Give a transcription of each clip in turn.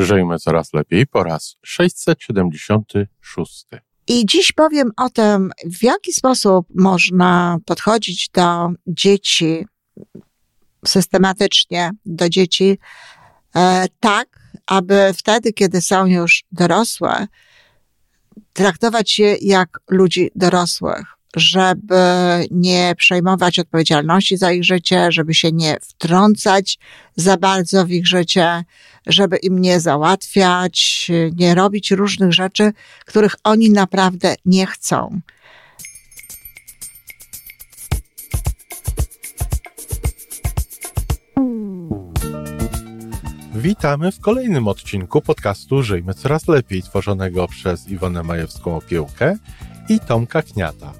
Żyjmy coraz lepiej po raz 676. I dziś powiem o tym, w jaki sposób można podchodzić do dzieci systematycznie, do dzieci e, tak, aby wtedy, kiedy są już dorosłe, traktować je jak ludzi dorosłych, żeby nie przejmować odpowiedzialności za ich życie, żeby się nie wtrącać za bardzo w ich życie, żeby im nie załatwiać, nie robić różnych rzeczy, których oni naprawdę nie chcą. Witamy w kolejnym odcinku podcastu Żyjmy Coraz Lepiej, tworzonego przez Iwonę Majewską Opiełkę i Tomka Kniata.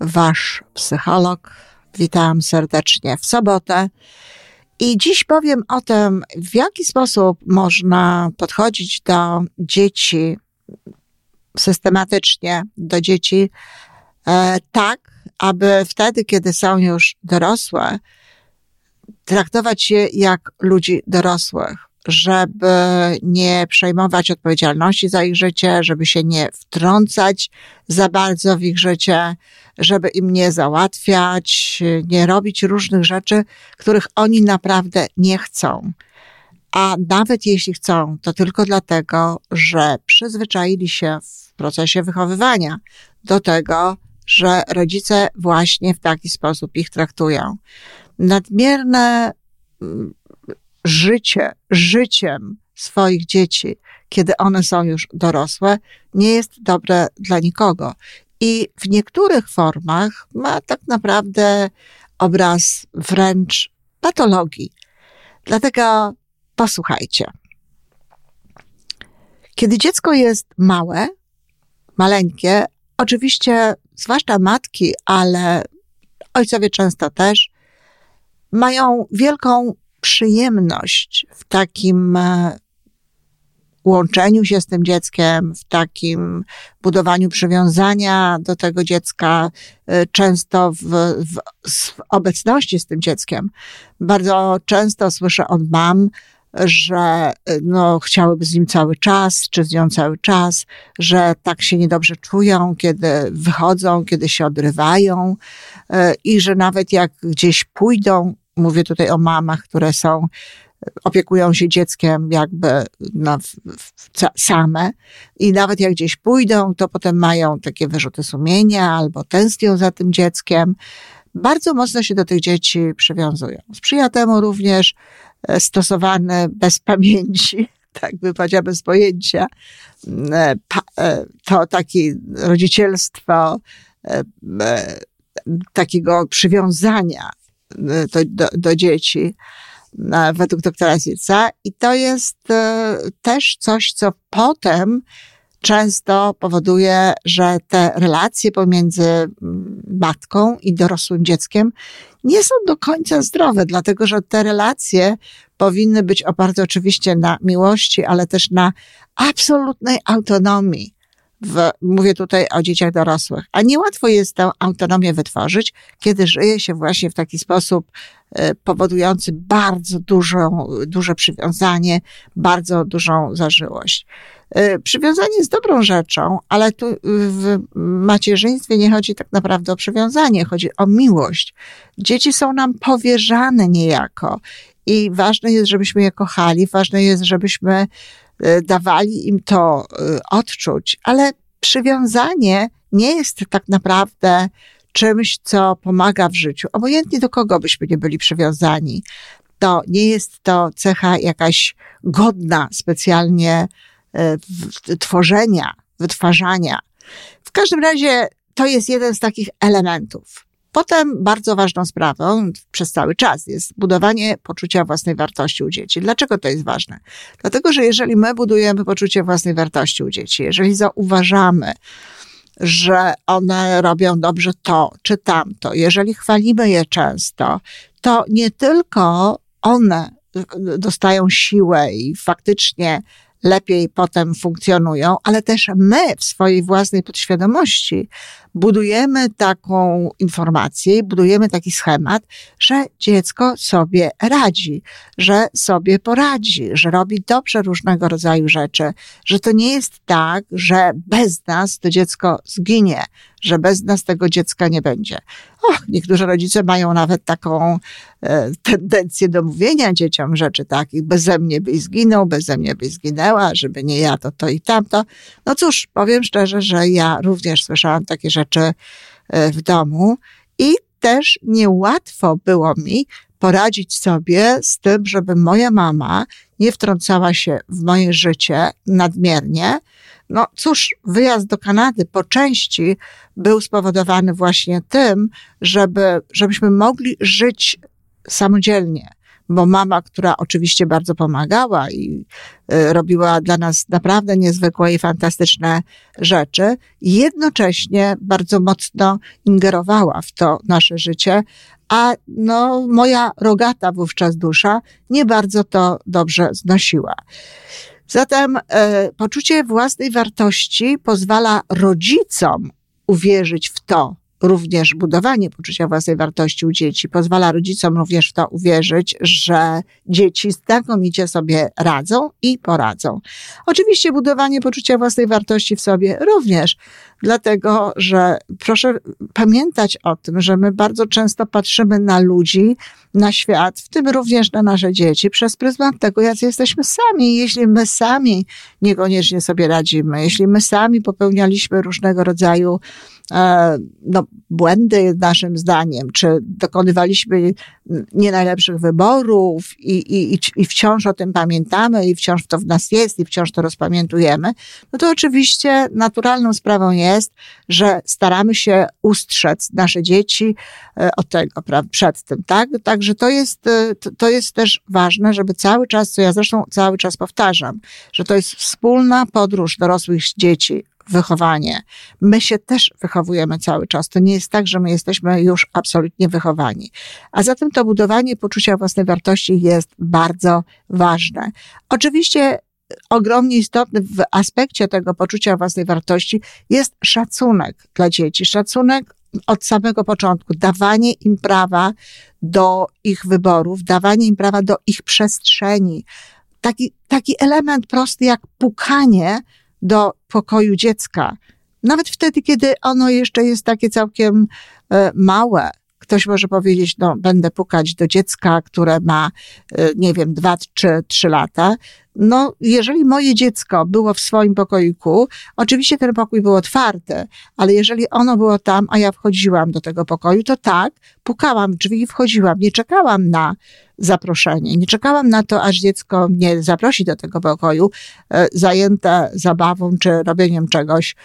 wasz psycholog. Witam serdecznie w sobotę. I dziś powiem o tym, w jaki sposób można podchodzić do dzieci systematycznie, do dzieci e, tak, aby wtedy, kiedy są już dorosłe, traktować je jak ludzi dorosłych żeby nie przejmować odpowiedzialności za ich życie, żeby się nie wtrącać za bardzo w ich życie, żeby im nie załatwiać, nie robić różnych rzeczy, których oni naprawdę nie chcą. A nawet jeśli chcą, to tylko dlatego, że przyzwyczaili się w procesie wychowywania do tego, że rodzice właśnie w taki sposób ich traktują. Nadmierne mm, życie życiem swoich dzieci, kiedy one są już dorosłe, nie jest dobre dla nikogo. I w niektórych formach ma tak naprawdę obraz wręcz patologii. Dlatego posłuchajcie. Kiedy dziecko jest małe, maleńkie, oczywiście, zwłaszcza matki, ale ojcowie często też, mają wielką przyjemność w takim e, łączeniu się z tym dzieckiem, w takim budowaniu przywiązania do tego dziecka, e, często w, w, w obecności z tym dzieckiem. Bardzo często słyszę od mam, że e, no, chciałyby z nim cały czas, czy z nią cały czas, że tak się niedobrze czują, kiedy wychodzą, kiedy się odrywają i że nawet jak gdzieś pójdą, Mówię tutaj o mamach, które są, opiekują się dzieckiem jakby no, w, w, same i nawet jak gdzieś pójdą, to potem mają takie wyrzuty sumienia albo tęsknią za tym dzieckiem. Bardzo mocno się do tych dzieci przywiązują. Sprzyja temu również e, stosowany bez pamięci, tak by powiedziała bez pojęcia, e, e, to takie rodzicielstwo takiego przywiązania do, do, do dzieci według doktora Zilca. I to jest e, też coś, co potem często powoduje, że te relacje pomiędzy mm, matką i dorosłym dzieckiem nie są do końca zdrowe, dlatego że te relacje powinny być oparte oczywiście na miłości, ale też na absolutnej autonomii w, mówię tutaj o dzieciach dorosłych. A niełatwo jest tę autonomię wytworzyć, kiedy żyje się właśnie w taki sposób e, powodujący bardzo dużą, duże przywiązanie, bardzo dużą zażyłość. E, przywiązanie jest dobrą rzeczą, ale tu w macierzyństwie nie chodzi tak naprawdę o przywiązanie, chodzi o miłość. Dzieci są nam powierzane niejako i ważne jest, żebyśmy je kochali, ważne jest, żebyśmy dawali im to y, odczuć, ale przywiązanie nie jest tak naprawdę czymś, co pomaga w życiu. Obojętnie do kogo byśmy nie byli przywiązani, to nie jest to cecha jakaś godna specjalnie y, tworzenia, wytwarzania. W każdym razie to jest jeden z takich elementów. Potem bardzo ważną sprawą przez cały czas jest budowanie poczucia własnej wartości u dzieci. Dlaczego to jest ważne? Dlatego, że jeżeli my budujemy poczucie własnej wartości u dzieci, jeżeli zauważamy, że one robią dobrze to czy tamto, jeżeli chwalimy je często, to nie tylko one dostają siłę i faktycznie lepiej potem funkcjonują, ale też my w swojej własnej podświadomości budujemy taką informację, budujemy taki schemat, że dziecko sobie radzi, że sobie poradzi, że robi dobrze różnego rodzaju rzeczy, że to nie jest tak, że bez nas to dziecko zginie, że bez nas tego dziecka nie będzie. Och, niektórzy rodzice mają nawet taką e, tendencję do mówienia dzieciom rzeczy takich, beze mnie byś zginął, beze mnie byś zginęła, żeby nie ja, to to i tamto. No cóż, powiem szczerze, że ja również słyszałam takie rzeczy e, w domu i też niełatwo było mi poradzić sobie z tym, żeby moja mama nie wtrącała się w moje życie nadmiernie, no cóż, wyjazd do Kanady po części był spowodowany właśnie tym, żeby, żebyśmy mogli żyć samodzielnie bo mama, która oczywiście bardzo pomagała i y, robiła dla nas naprawdę niezwykłe i fantastyczne rzeczy, jednocześnie bardzo mocno ingerowała w to nasze życie, a no, moja rogata wówczas dusza nie bardzo to dobrze znosiła. Zatem e, poczucie własnej wartości pozwala rodzicom uwierzyć w to, również budowanie poczucia własnej wartości u dzieci pozwala rodzicom również w to uwierzyć, że dzieci znakomicie sobie radzą i poradzą. Oczywiście budowanie poczucia własnej wartości w sobie również, dlatego że proszę pamiętać o tym, że my bardzo często patrzymy na ludzi, na świat, w tym również na nasze dzieci, przez pryzmat tego, jacy jesteśmy sami. Jeśli my sami niekoniecznie sobie radzimy, jeśli my sami popełnialiśmy różnego rodzaju no, błędy naszym zdaniem, czy dokonywaliśmy nie najlepszych wyborów i, i, i wciąż o tym pamiętamy i wciąż to w nas jest i wciąż to rozpamiętujemy, no to oczywiście naturalną sprawą jest, że staramy się ustrzec nasze dzieci e, od tego, przed tym, tak? Także to jest, e, to jest też ważne, żeby cały czas, co ja zresztą cały czas powtarzam, że to jest wspólna podróż dorosłych dzieci wychowanie. My się też wychowujemy cały czas. To nie jest tak, że my jesteśmy już absolutnie wychowani. A zatem to budowanie poczucia własnej wartości jest bardzo ważne. Oczywiście ogromnie istotny w aspekcie tego poczucia własnej wartości jest szacunek dla dzieci. Szacunek od samego początku, dawanie im prawa do ich wyborów, dawanie im prawa do ich przestrzeni. Taki, taki element prosty jak pukanie do pokoju dziecka. Nawet wtedy, kiedy ono jeszcze jest takie całkiem e, małe, ktoś może powiedzieć, no, będę pukać do dziecka, które ma, e, nie wiem, dwa czy trzy lata. No, jeżeli moje dziecko było w swoim pokoiku, oczywiście ten pokój był otwarty, ale jeżeli ono było tam, a ja wchodziłam do tego pokoju, to tak, pukałam drzwi i wchodziłam. Nie czekałam na zaproszenie. Nie czekałam na to, aż dziecko mnie zaprosi do tego pokoju, e, zajęte zabawą czy robieniem czegoś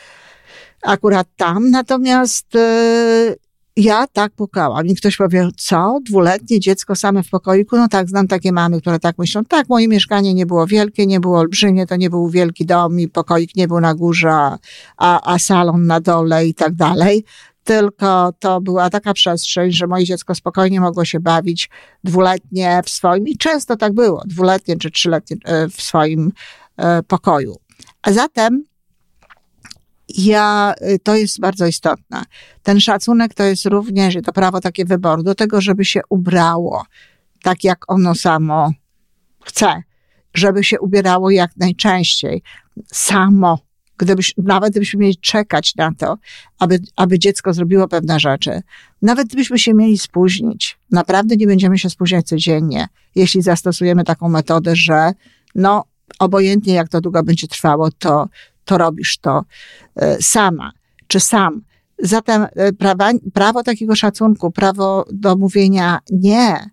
akurat tam. Natomiast e, ja tak pukałam i ktoś powie, co? Dwuletnie dziecko same w pokoiku? No tak, znam takie mamy, które tak myślą. Tak, moje mieszkanie nie było wielkie, nie było olbrzymie, to nie był wielki dom i pokoik nie był na górze, a, a salon na dole i tak dalej. Tylko to była taka przestrzeń, że moje dziecko spokojnie mogło się bawić dwuletnie w swoim, i często tak było, dwuletnie czy trzyletnie e, w swoim e, pokoju. A zatem ja, y, to jest bardzo istotne. Ten szacunek to jest również to prawo takie wyboru do tego, żeby się ubrało tak, jak ono samo chce, żeby się ubierało jak najczęściej, samo. Gdybyś, nawet gdybyśmy mieli czekać na to, aby, aby dziecko zrobiło pewne rzeczy, nawet gdybyśmy się mieli spóźnić, naprawdę nie będziemy się spóźniać codziennie, jeśli zastosujemy taką metodę, że no, obojętnie jak to długo będzie trwało, to, to robisz to e, sama czy sam. Zatem e, prawa, prawo takiego szacunku, prawo do mówienia nie,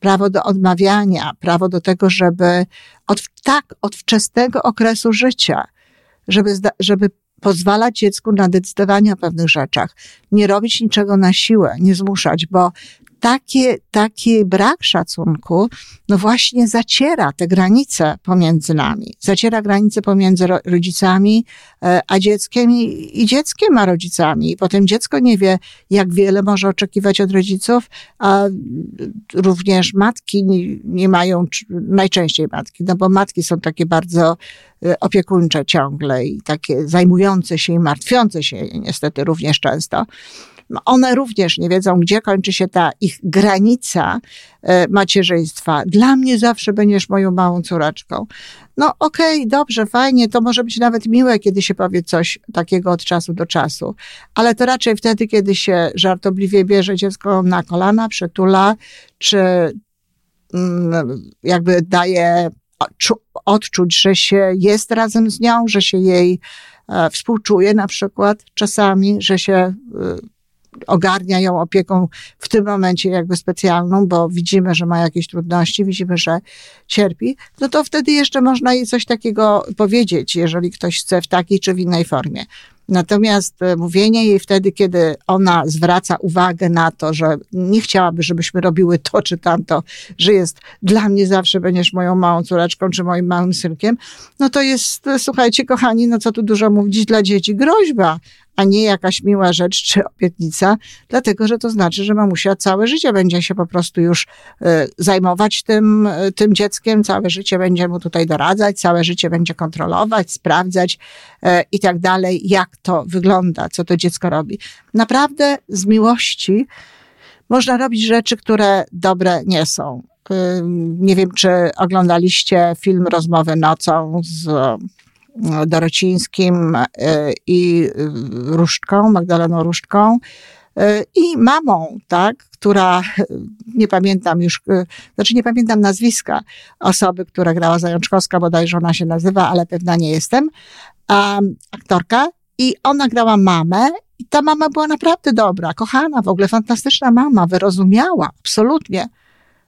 prawo do odmawiania, prawo do tego, żeby od, tak, od wczesnego okresu życia, żeby, żeby pozwalać dziecku na decydowanie o pewnych rzeczach, nie robić niczego na siłę, nie zmuszać, bo takie, taki brak szacunku, no właśnie zaciera te granice pomiędzy nami. Zaciera granice pomiędzy rodzicami e, a dzieckiem i, i dzieckiem a rodzicami. I potem dziecko nie wie, jak wiele może oczekiwać od rodziców, a również matki nie, nie mają, najczęściej matki, no bo matki są takie bardzo e, opiekuńcze ciągle i takie zajmujące się i martwiące się niestety również często one również nie wiedzą, gdzie kończy się ta ich granica e, macierzyństwa. Dla mnie zawsze będziesz moją małą córeczką. No okej, okay, dobrze, fajnie, to może być nawet miłe, kiedy się powie coś takiego od czasu do czasu, ale to raczej wtedy, kiedy się żartobliwie bierze dziecko na kolana, przytula, czy mm, jakby daje odczuć, że się jest razem z nią, że się jej e, współczuje na przykład czasami, że się e, ogarnia ją opieką w tym momencie jakby specjalną, bo widzimy, że ma jakieś trudności, widzimy, że cierpi, no to wtedy jeszcze można jej coś takiego powiedzieć, jeżeli ktoś chce w takiej czy w innej formie. Natomiast e, mówienie jej wtedy, kiedy ona zwraca uwagę na to, że nie chciałaby, żebyśmy robiły to czy tamto, że jest dla mnie zawsze będziesz moją małą córeczką czy moim małym synkiem, no to jest, słuchajcie, kochani, no co tu dużo mówić, dla dzieci groźba, a nie jakaś miła rzecz czy obietnica, dlatego że to znaczy, że mamusia całe życie będzie się po prostu już y, zajmować tym, y, tym dzieckiem, całe życie będzie mu tutaj doradzać, całe życie będzie kontrolować, sprawdzać y, i tak dalej, jak to wygląda, co to dziecko robi. Naprawdę z miłości można robić rzeczy, które dobre nie są. Nie wiem, czy oglądaliście film Rozmowy nocą z Dorocińskim e, i e, Różdżką, Magdaleną Różdżką e, i mamą, tak, która, nie pamiętam już, znaczy nie pamiętam nazwiska osoby, która grała Zajączkowska, bodajże ona się nazywa, ale pewna nie jestem, um, aktorka i ona grała mamę i ta mama była naprawdę dobra, kochana, w ogóle fantastyczna mama, wyrozumiała, absolutnie.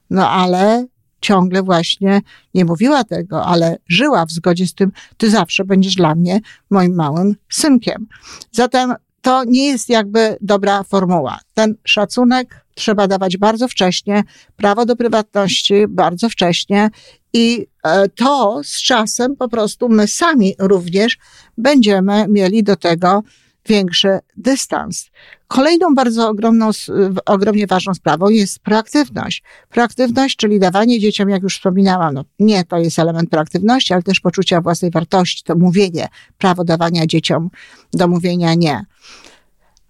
No ale ciągle właśnie nie mówiła tego, ale żyła w zgodzie z tym, ty zawsze będziesz dla mnie moim małym synkiem. Zatem to nie jest jakby dobra formuła. Ten szacunek trzeba dawać bardzo wcześnie, prawo do prywatności bardzo wcześnie i e, to z czasem po prostu my sami również będziemy mieli do tego większy dystans. Kolejną bardzo ogromną, ogromnie ważną sprawą jest proaktywność. Proaktywność, czyli dawanie dzieciom, jak już wspominałam, no nie to jest element proaktywności, ale też poczucia własnej wartości, to mówienie, prawo dawania dzieciom do mówienia nie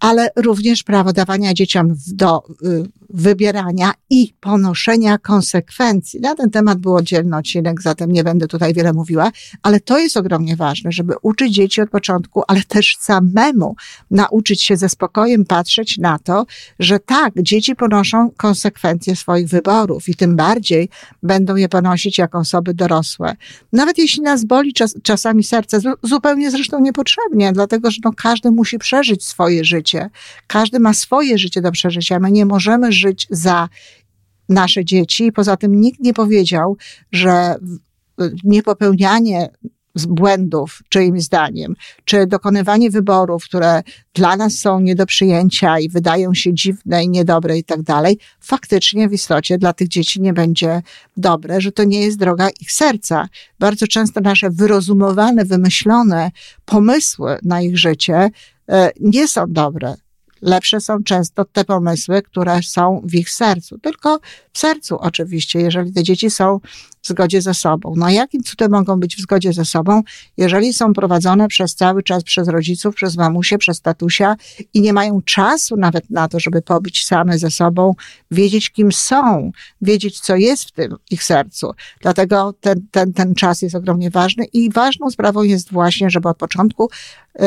ale również prawo dawania dzieciom do y, wybierania i ponoszenia konsekwencji. Na ten temat był oddzielny odcinek, zatem nie będę tutaj wiele mówiła, ale to jest ogromnie ważne, żeby uczyć dzieci od początku, ale też samemu nauczyć się ze spokojem patrzeć na to, że tak, dzieci ponoszą konsekwencje swoich wyborów i tym bardziej będą je ponosić jako osoby dorosłe. Nawet jeśli nas boli czas, czasami serce, zupełnie zresztą niepotrzebnie, dlatego że no, każdy musi przeżyć swoje życie. Każdy ma swoje życie do przeżycia. My nie możemy żyć za nasze dzieci. Poza tym nikt nie powiedział, że niepopełnianie błędów, czyimś zdaniem, czy dokonywanie wyborów, które dla nas są nie do przyjęcia i wydają się dziwne i niedobre i tak dalej, faktycznie w istocie dla tych dzieci nie będzie dobre, że to nie jest droga ich serca. Bardzo często nasze wyrozumowane, wymyślone pomysły na ich życie nie są dobre lepsze są często te pomysły, które są w ich sercu. Tylko w sercu oczywiście, jeżeli te dzieci są w zgodzie ze sobą. No jakim cudem mogą być w zgodzie ze sobą, jeżeli są prowadzone przez cały czas przez rodziców, przez mamusię, przez tatusia i nie mają czasu nawet na to, żeby pobyć same ze sobą, wiedzieć kim są, wiedzieć co jest w tym ich sercu. Dlatego ten, ten, ten czas jest ogromnie ważny i ważną sprawą jest właśnie, żeby od początku y,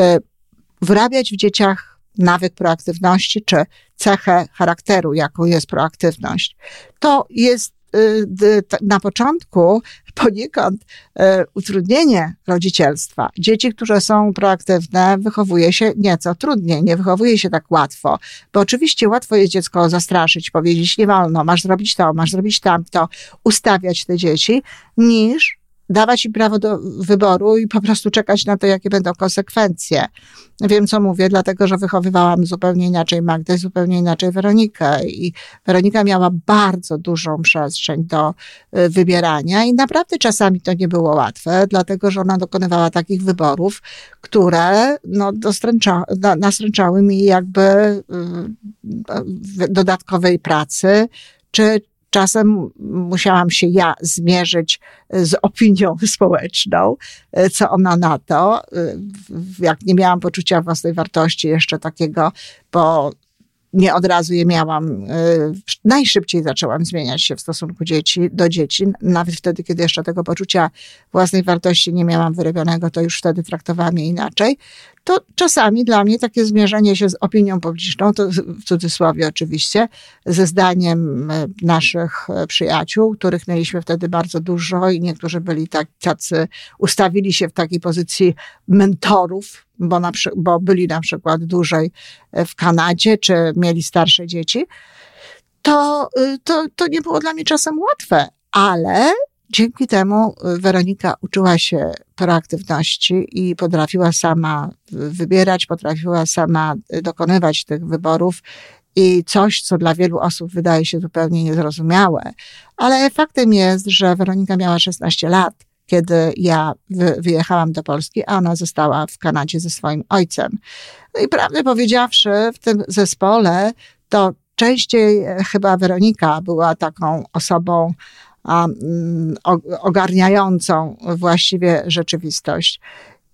wrabiać w dzieciach nawyk proaktywności, czy cechę charakteru, jaką jest proaktywność. To jest y, na początku poniekąd y, utrudnienie rodzicielstwa. Dzieci, które są proaktywne, wychowuje się nieco trudniej, nie wychowuje się tak łatwo, bo oczywiście łatwo jest dziecko zastraszyć, powiedzieć nie wolno, masz zrobić to, masz zrobić tamto, ustawiać te dzieci, niż dawać im prawo do wyboru i po prostu czekać na to, jakie będą konsekwencje. Wiem, co mówię, dlatego, że wychowywałam zupełnie inaczej Magdę, zupełnie inaczej Weronikę i Weronika miała bardzo dużą przestrzeń do y, wybierania i naprawdę czasami to nie było łatwe, dlatego, że ona dokonywała takich wyborów, które no, dostręcza, nastręczały mi jakby y, dodatkowej pracy, czy, Czasem musiałam się ja zmierzyć z opinią społeczną, co ona na to. Jak nie miałam poczucia własnej wartości jeszcze takiego, bo nie od razu je miałam. Najszybciej zaczęłam zmieniać się w stosunku dzieci, do dzieci. Nawet wtedy, kiedy jeszcze tego poczucia własnej wartości nie miałam wyrobionego, to już wtedy traktowałam je inaczej to czasami dla mnie takie zmierzenie się z opinią publiczną, to w cudzysłowie oczywiście, ze zdaniem e, naszych e, przyjaciół, których mieliśmy wtedy bardzo dużo i niektórzy byli tak, tacy, ustawili się w takiej pozycji mentorów, bo, na, bo byli na przykład dłużej e, w Kanadzie, czy mieli starsze dzieci, to, to, to nie było dla mnie czasem łatwe, ale Dzięki temu y, Weronika uczyła się proaktywności i potrafiła sama wybierać, potrafiła sama y, dokonywać tych wyborów i coś, co dla wielu osób wydaje się zupełnie niezrozumiałe. Ale faktem jest, że Weronika miała 16 lat, kiedy ja wyjechałam do Polski, a ona została w Kanadzie ze swoim ojcem. No i prawdę powiedziawszy, w tym zespole to częściej e, chyba Weronika była taką osobą, Mm, ogarniającą właściwie rzeczywistość.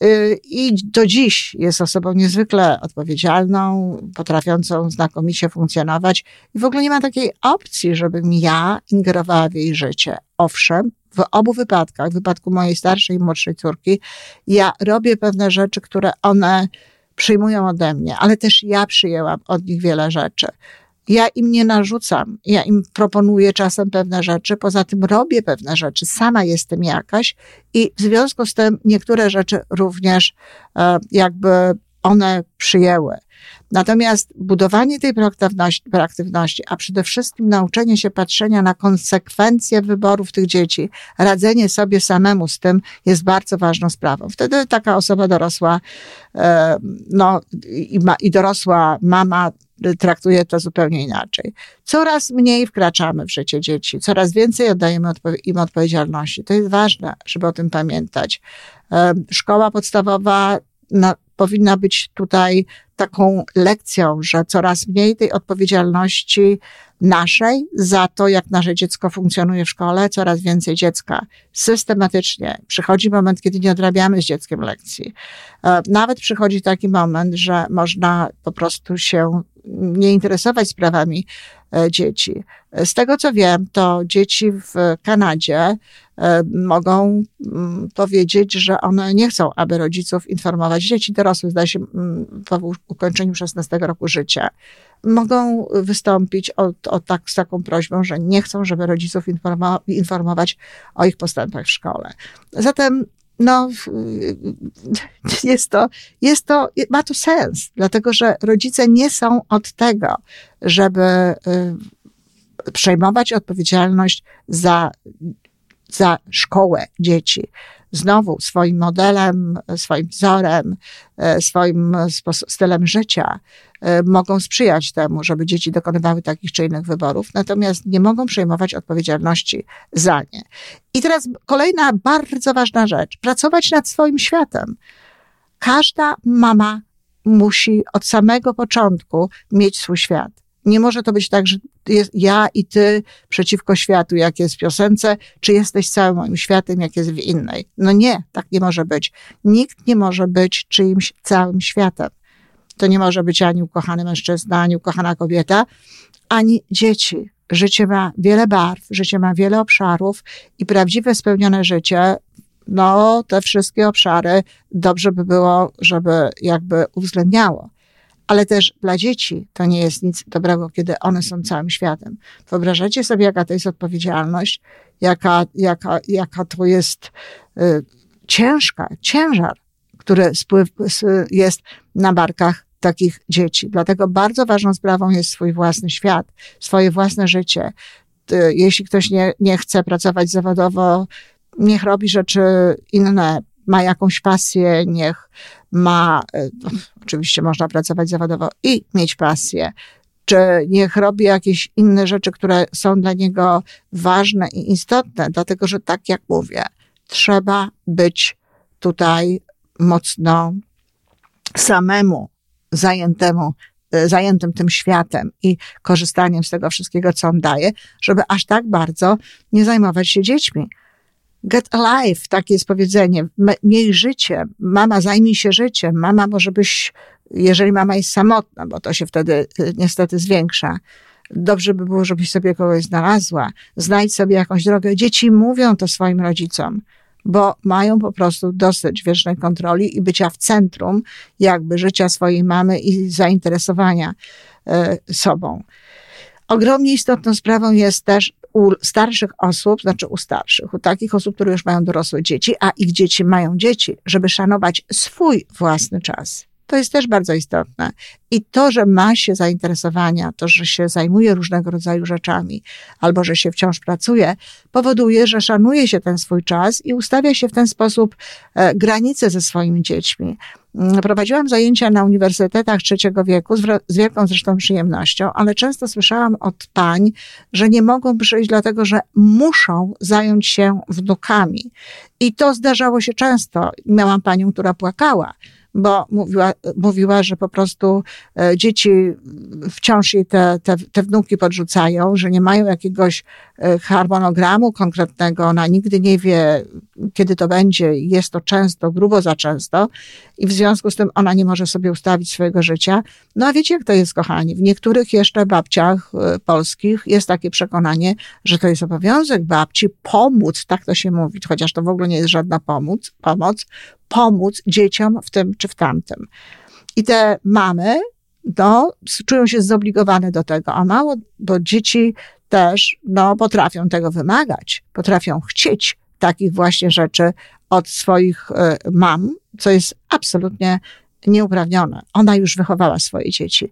Y, I do dziś jest osobą niezwykle odpowiedzialną, potrafiącą znakomicie funkcjonować. I w ogóle nie ma takiej opcji, żebym ja ingerowała w jej życie. Owszem, w obu wypadkach, w wypadku mojej starszej i młodszej córki, ja robię pewne rzeczy, które one przyjmują ode mnie, ale też ja przyjęłam od nich wiele rzeczy. Ja im nie narzucam, ja im proponuję czasem pewne rzeczy, poza tym robię pewne rzeczy, sama jestem jakaś. I w związku z tym niektóre rzeczy również e, jakby one przyjęły. Natomiast budowanie tej proaktywności, a przede wszystkim nauczenie się patrzenia na konsekwencje wyborów tych dzieci, radzenie sobie samemu z tym jest bardzo ważną sprawą. Wtedy taka osoba dorosła, e, no i, ma, i dorosła mama traktuje to zupełnie inaczej. Coraz mniej wkraczamy w życie dzieci, coraz więcej oddajemy im odpowiedzialności. To jest ważne, żeby o tym pamiętać. Szkoła podstawowa na, powinna być tutaj taką lekcją, że coraz mniej tej odpowiedzialności naszej za to, jak nasze dziecko funkcjonuje w szkole, coraz więcej dziecka systematycznie. Przychodzi moment, kiedy nie odrabiamy z dzieckiem lekcji. E, nawet przychodzi taki moment, że można po prostu się nie interesować sprawami e, dzieci. Z tego co wiem, to dzieci w Kanadzie e, mogą mm, powiedzieć, że one nie chcą, aby rodziców informować. Dzieci dorosłe, zdaje się, mm, ukończeniu 16 roku życia, mogą wystąpić o, o tak, z taką prośbą, że nie chcą, żeby rodziców informować o ich postępach w szkole. Zatem no, jest to, jest to, ma to sens, dlatego że rodzice nie są od tego, żeby y, przejmować odpowiedzialność za, za szkołę dzieci znowu swoim modelem, swoim wzorem, e, swoim stylem życia e, mogą sprzyjać temu, żeby dzieci dokonywały takich czy innych wyborów, natomiast nie mogą przejmować odpowiedzialności za nie. I teraz kolejna bardzo ważna rzecz. Pracować nad swoim światem. Każda mama musi od samego początku mieć swój świat. Nie może to być tak, że jest ja i ty przeciwko światu, jak jest w piosence, czy jesteś całym moim światem, jak jest w innej. No nie, tak nie może być. Nikt nie może być czyimś całym światem. To nie może być ani ukochany mężczyzna, ani ukochana kobieta, ani dzieci. Życie ma wiele barw, życie ma wiele obszarów i prawdziwe spełnione życie no, te wszystkie obszary dobrze by było, żeby jakby uwzględniało ale też dla dzieci to nie jest nic dobrego, kiedy one są całym światem. Wyobrażacie sobie, jaka to jest odpowiedzialność, jaka, jaka, jaka to jest y, ciężka, ciężar, który spływ, jest na barkach takich dzieci. Dlatego bardzo ważną sprawą jest swój własny świat, swoje własne życie. Jeśli ktoś nie, nie chce pracować zawodowo, niech robi rzeczy inne, ma jakąś pasję, niech ma, e, oczywiście można pracować zawodowo i mieć pasję, czy niech robi jakieś inne rzeczy, które są dla niego ważne i istotne, dlatego że tak jak mówię, trzeba być tutaj mocno samemu zajętemu, e, zajętym tym światem i korzystaniem z tego wszystkiego, co on daje, żeby aż tak bardzo nie zajmować się dziećmi. Get alive, takie jest powiedzenie. Miej życie. Mama, zajmij się życiem. Mama, może byś, jeżeli mama jest samotna, bo to się wtedy y, niestety zwiększa, dobrze by było, żebyś sobie kogoś znalazła. Znajdź sobie jakąś drogę. Dzieci mówią to swoim rodzicom, bo mają po prostu dosyć wiecznej kontroli i bycia w centrum jakby życia swojej mamy i zainteresowania y, sobą. Ogromnie istotną sprawą jest też u starszych osób, znaczy u starszych, u takich osób, które już mają dorosłe dzieci, a ich dzieci mają dzieci, żeby szanować swój własny czas. To jest też bardzo istotne. I to, że ma się zainteresowania, to, że się zajmuje różnego rodzaju rzeczami, albo że się wciąż pracuje, powoduje, że szanuje się ten swój czas i ustawia się w ten sposób e, granice ze swoimi dziećmi. Mm, prowadziłam zajęcia na uniwersytetach trzeciego wieku z wielką zresztą przyjemnością, ale często słyszałam od pań, że nie mogą przyjść dlatego, że muszą zająć się wnukami. I to zdarzało się często. Miałam panią, która płakała, bo mówiła, mówiła, że po prostu e, dzieci wciąż jej te, te, te wnuki podrzucają, że nie mają jakiegoś harmonogramu konkretnego, ona nigdy nie wie, kiedy to będzie, jest to często, grubo za często i w związku z tym ona nie może sobie ustawić swojego życia. No a wiecie, jak to jest, kochani? W niektórych jeszcze babciach e, polskich jest takie przekonanie, że to jest obowiązek babci pomóc, tak to się mówi, chociaż to w ogóle nie jest żadna pomoc, pomoc pomóc dzieciom w tym czy w tamtym. I te mamy, no, czują się zobligowane do tego, a mało, bo dzieci też, no, potrafią tego wymagać, potrafią chcieć takich właśnie rzeczy od swoich y, mam, co jest absolutnie nieuprawnione. Ona już wychowała swoje dzieci.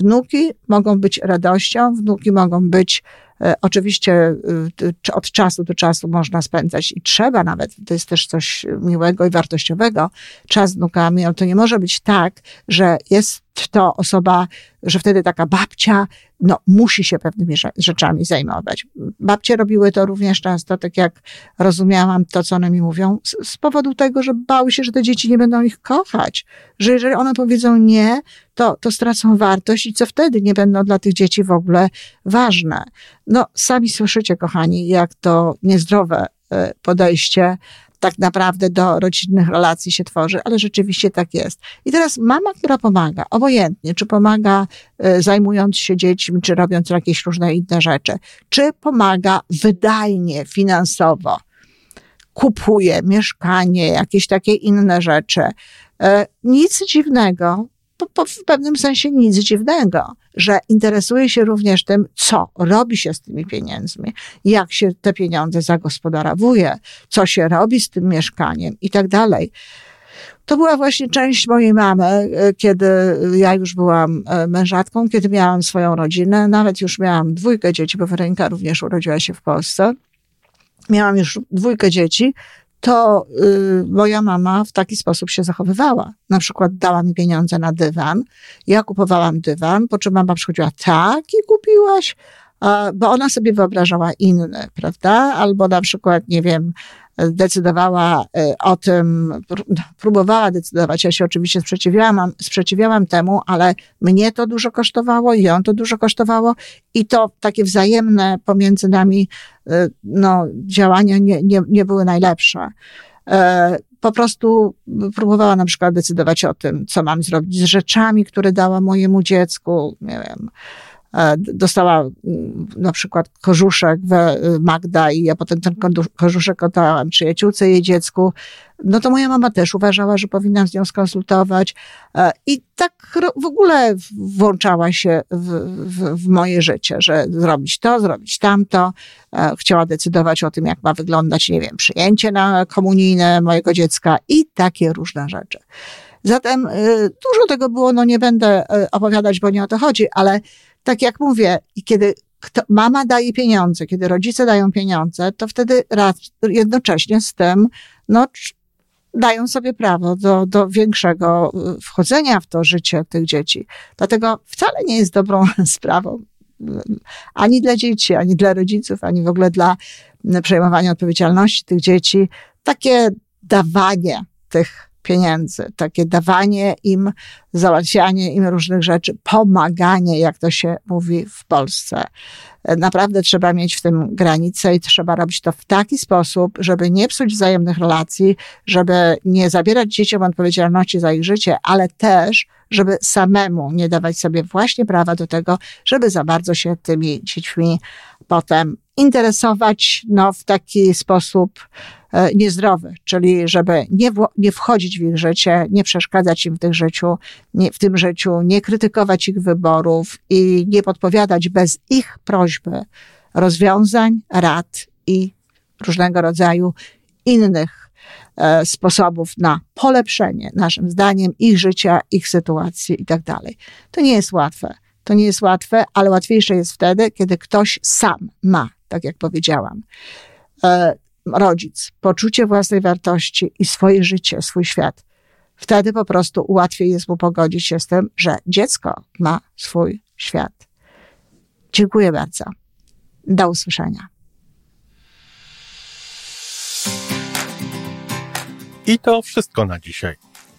Wnuki mogą być radością, wnuki mogą być E, oczywiście e, od czasu do czasu można spędzać i trzeba nawet, to jest też coś miłego i wartościowego, czas z wnukami, ale to nie może być tak, że jest to osoba, że wtedy taka babcia, no, musi się pewnymi rzeczami zajmować. Babcie robiły to również często, tak jak rozumiałam to, co one mi mówią, z, z powodu tego, że bały się, że te dzieci nie będą ich kochać. Że jeżeli one powiedzą nie, to, to stracą wartość i co wtedy nie będą dla tych dzieci w ogóle ważne. No, sami słyszycie, kochani, jak to niezdrowe e, podejście tak naprawdę do rodzinnych relacji się tworzy, ale rzeczywiście tak jest. I teraz mama, która pomaga, obojętnie, czy pomaga e, zajmując się dziećmi, czy robiąc jakieś różne inne rzeczy, czy pomaga wydajnie, finansowo, kupuje mieszkanie, jakieś takie inne rzeczy. E, nic dziwnego, po, po, w pewnym sensie nic dziwnego, że interesuje się również tym, co robi się z tymi pieniędzmi, jak się te pieniądze zagospodarowuje, co się robi z tym mieszkaniem i tak dalej. To była właśnie część mojej mamy, e, kiedy ja już byłam e, mężatką, kiedy miałam swoją rodzinę, nawet już miałam dwójkę dzieci, bo Weronika również urodziła się w Polsce. Miałam już dwójkę dzieci, to y, moja mama w taki sposób się zachowywała. Na przykład dała mi pieniądze na dywan, ja kupowałam dywan, po czym mama przychodziła, tak i kupiłaś? bo ona sobie wyobrażała inne, prawda? Albo na przykład, nie wiem, decydowała e, o tym, próbowała decydować. Ja się oczywiście sprzeciwiałam, sprzeciwiałam temu, ale mnie to dużo kosztowało ją to dużo kosztowało i to takie wzajemne pomiędzy nami no, działania nie, nie, nie były najlepsze. E, po prostu próbowała na przykład decydować o tym, co mam zrobić z rzeczami, które dała mojemu dziecku, nie wiem, dostała mm, na przykład korzuszek y, Magda i ja potem ten korzuszek oddałam przyjaciółce jej dziecku, no to moja mama też uważała, że powinnam z nią skonsultować e, i tak w ogóle włączała się w, w, w moje życie, że zrobić to, zrobić tamto. E, chciała decydować o tym, jak ma wyglądać, nie wiem, przyjęcie na komunijne mojego dziecka i takie różne rzeczy. Zatem y, dużo tego było, no nie będę opowiadać, bo nie o to chodzi, ale tak jak mówię, kiedy kto, mama daje pieniądze, kiedy rodzice dają pieniądze, to wtedy jednocześnie z tym, no, dają sobie prawo do, do większego y, wchodzenia w to życie tych dzieci. Dlatego wcale nie jest dobrą sprawą y, ani dla dzieci, ani dla rodziców, ani w ogóle dla y, przejmowania odpowiedzialności tych dzieci, takie dawanie tych pieniędzy, takie dawanie im, załatwianie im różnych rzeczy, pomaganie, jak to się mówi w Polsce. Naprawdę trzeba mieć w tym granice i trzeba robić to w taki sposób, żeby nie psuć wzajemnych relacji, żeby nie zabierać dzieciom odpowiedzialności za ich życie, ale też, żeby samemu nie dawać sobie właśnie prawa do tego, żeby za bardzo się tymi dziećmi potem interesować no, w taki sposób e, niezdrowy, czyli żeby nie, nie wchodzić w ich życie, nie przeszkadzać im w, tych życiu, nie, w tym życiu, nie krytykować ich wyborów i nie podpowiadać bez ich prośby rozwiązań, rad i różnego rodzaju innych e, sposobów na polepszenie, naszym zdaniem, ich życia, ich sytuacji i tak dalej. To nie jest łatwe. To nie jest łatwe, ale łatwiejsze jest wtedy, kiedy ktoś sam ma tak jak powiedziałam. E, rodzic, poczucie własnej wartości i swoje życie, swój świat. Wtedy po prostu łatwiej jest mu pogodzić się z tym, że dziecko ma swój świat. Dziękuję bardzo. Do usłyszenia. I to wszystko na dzisiaj.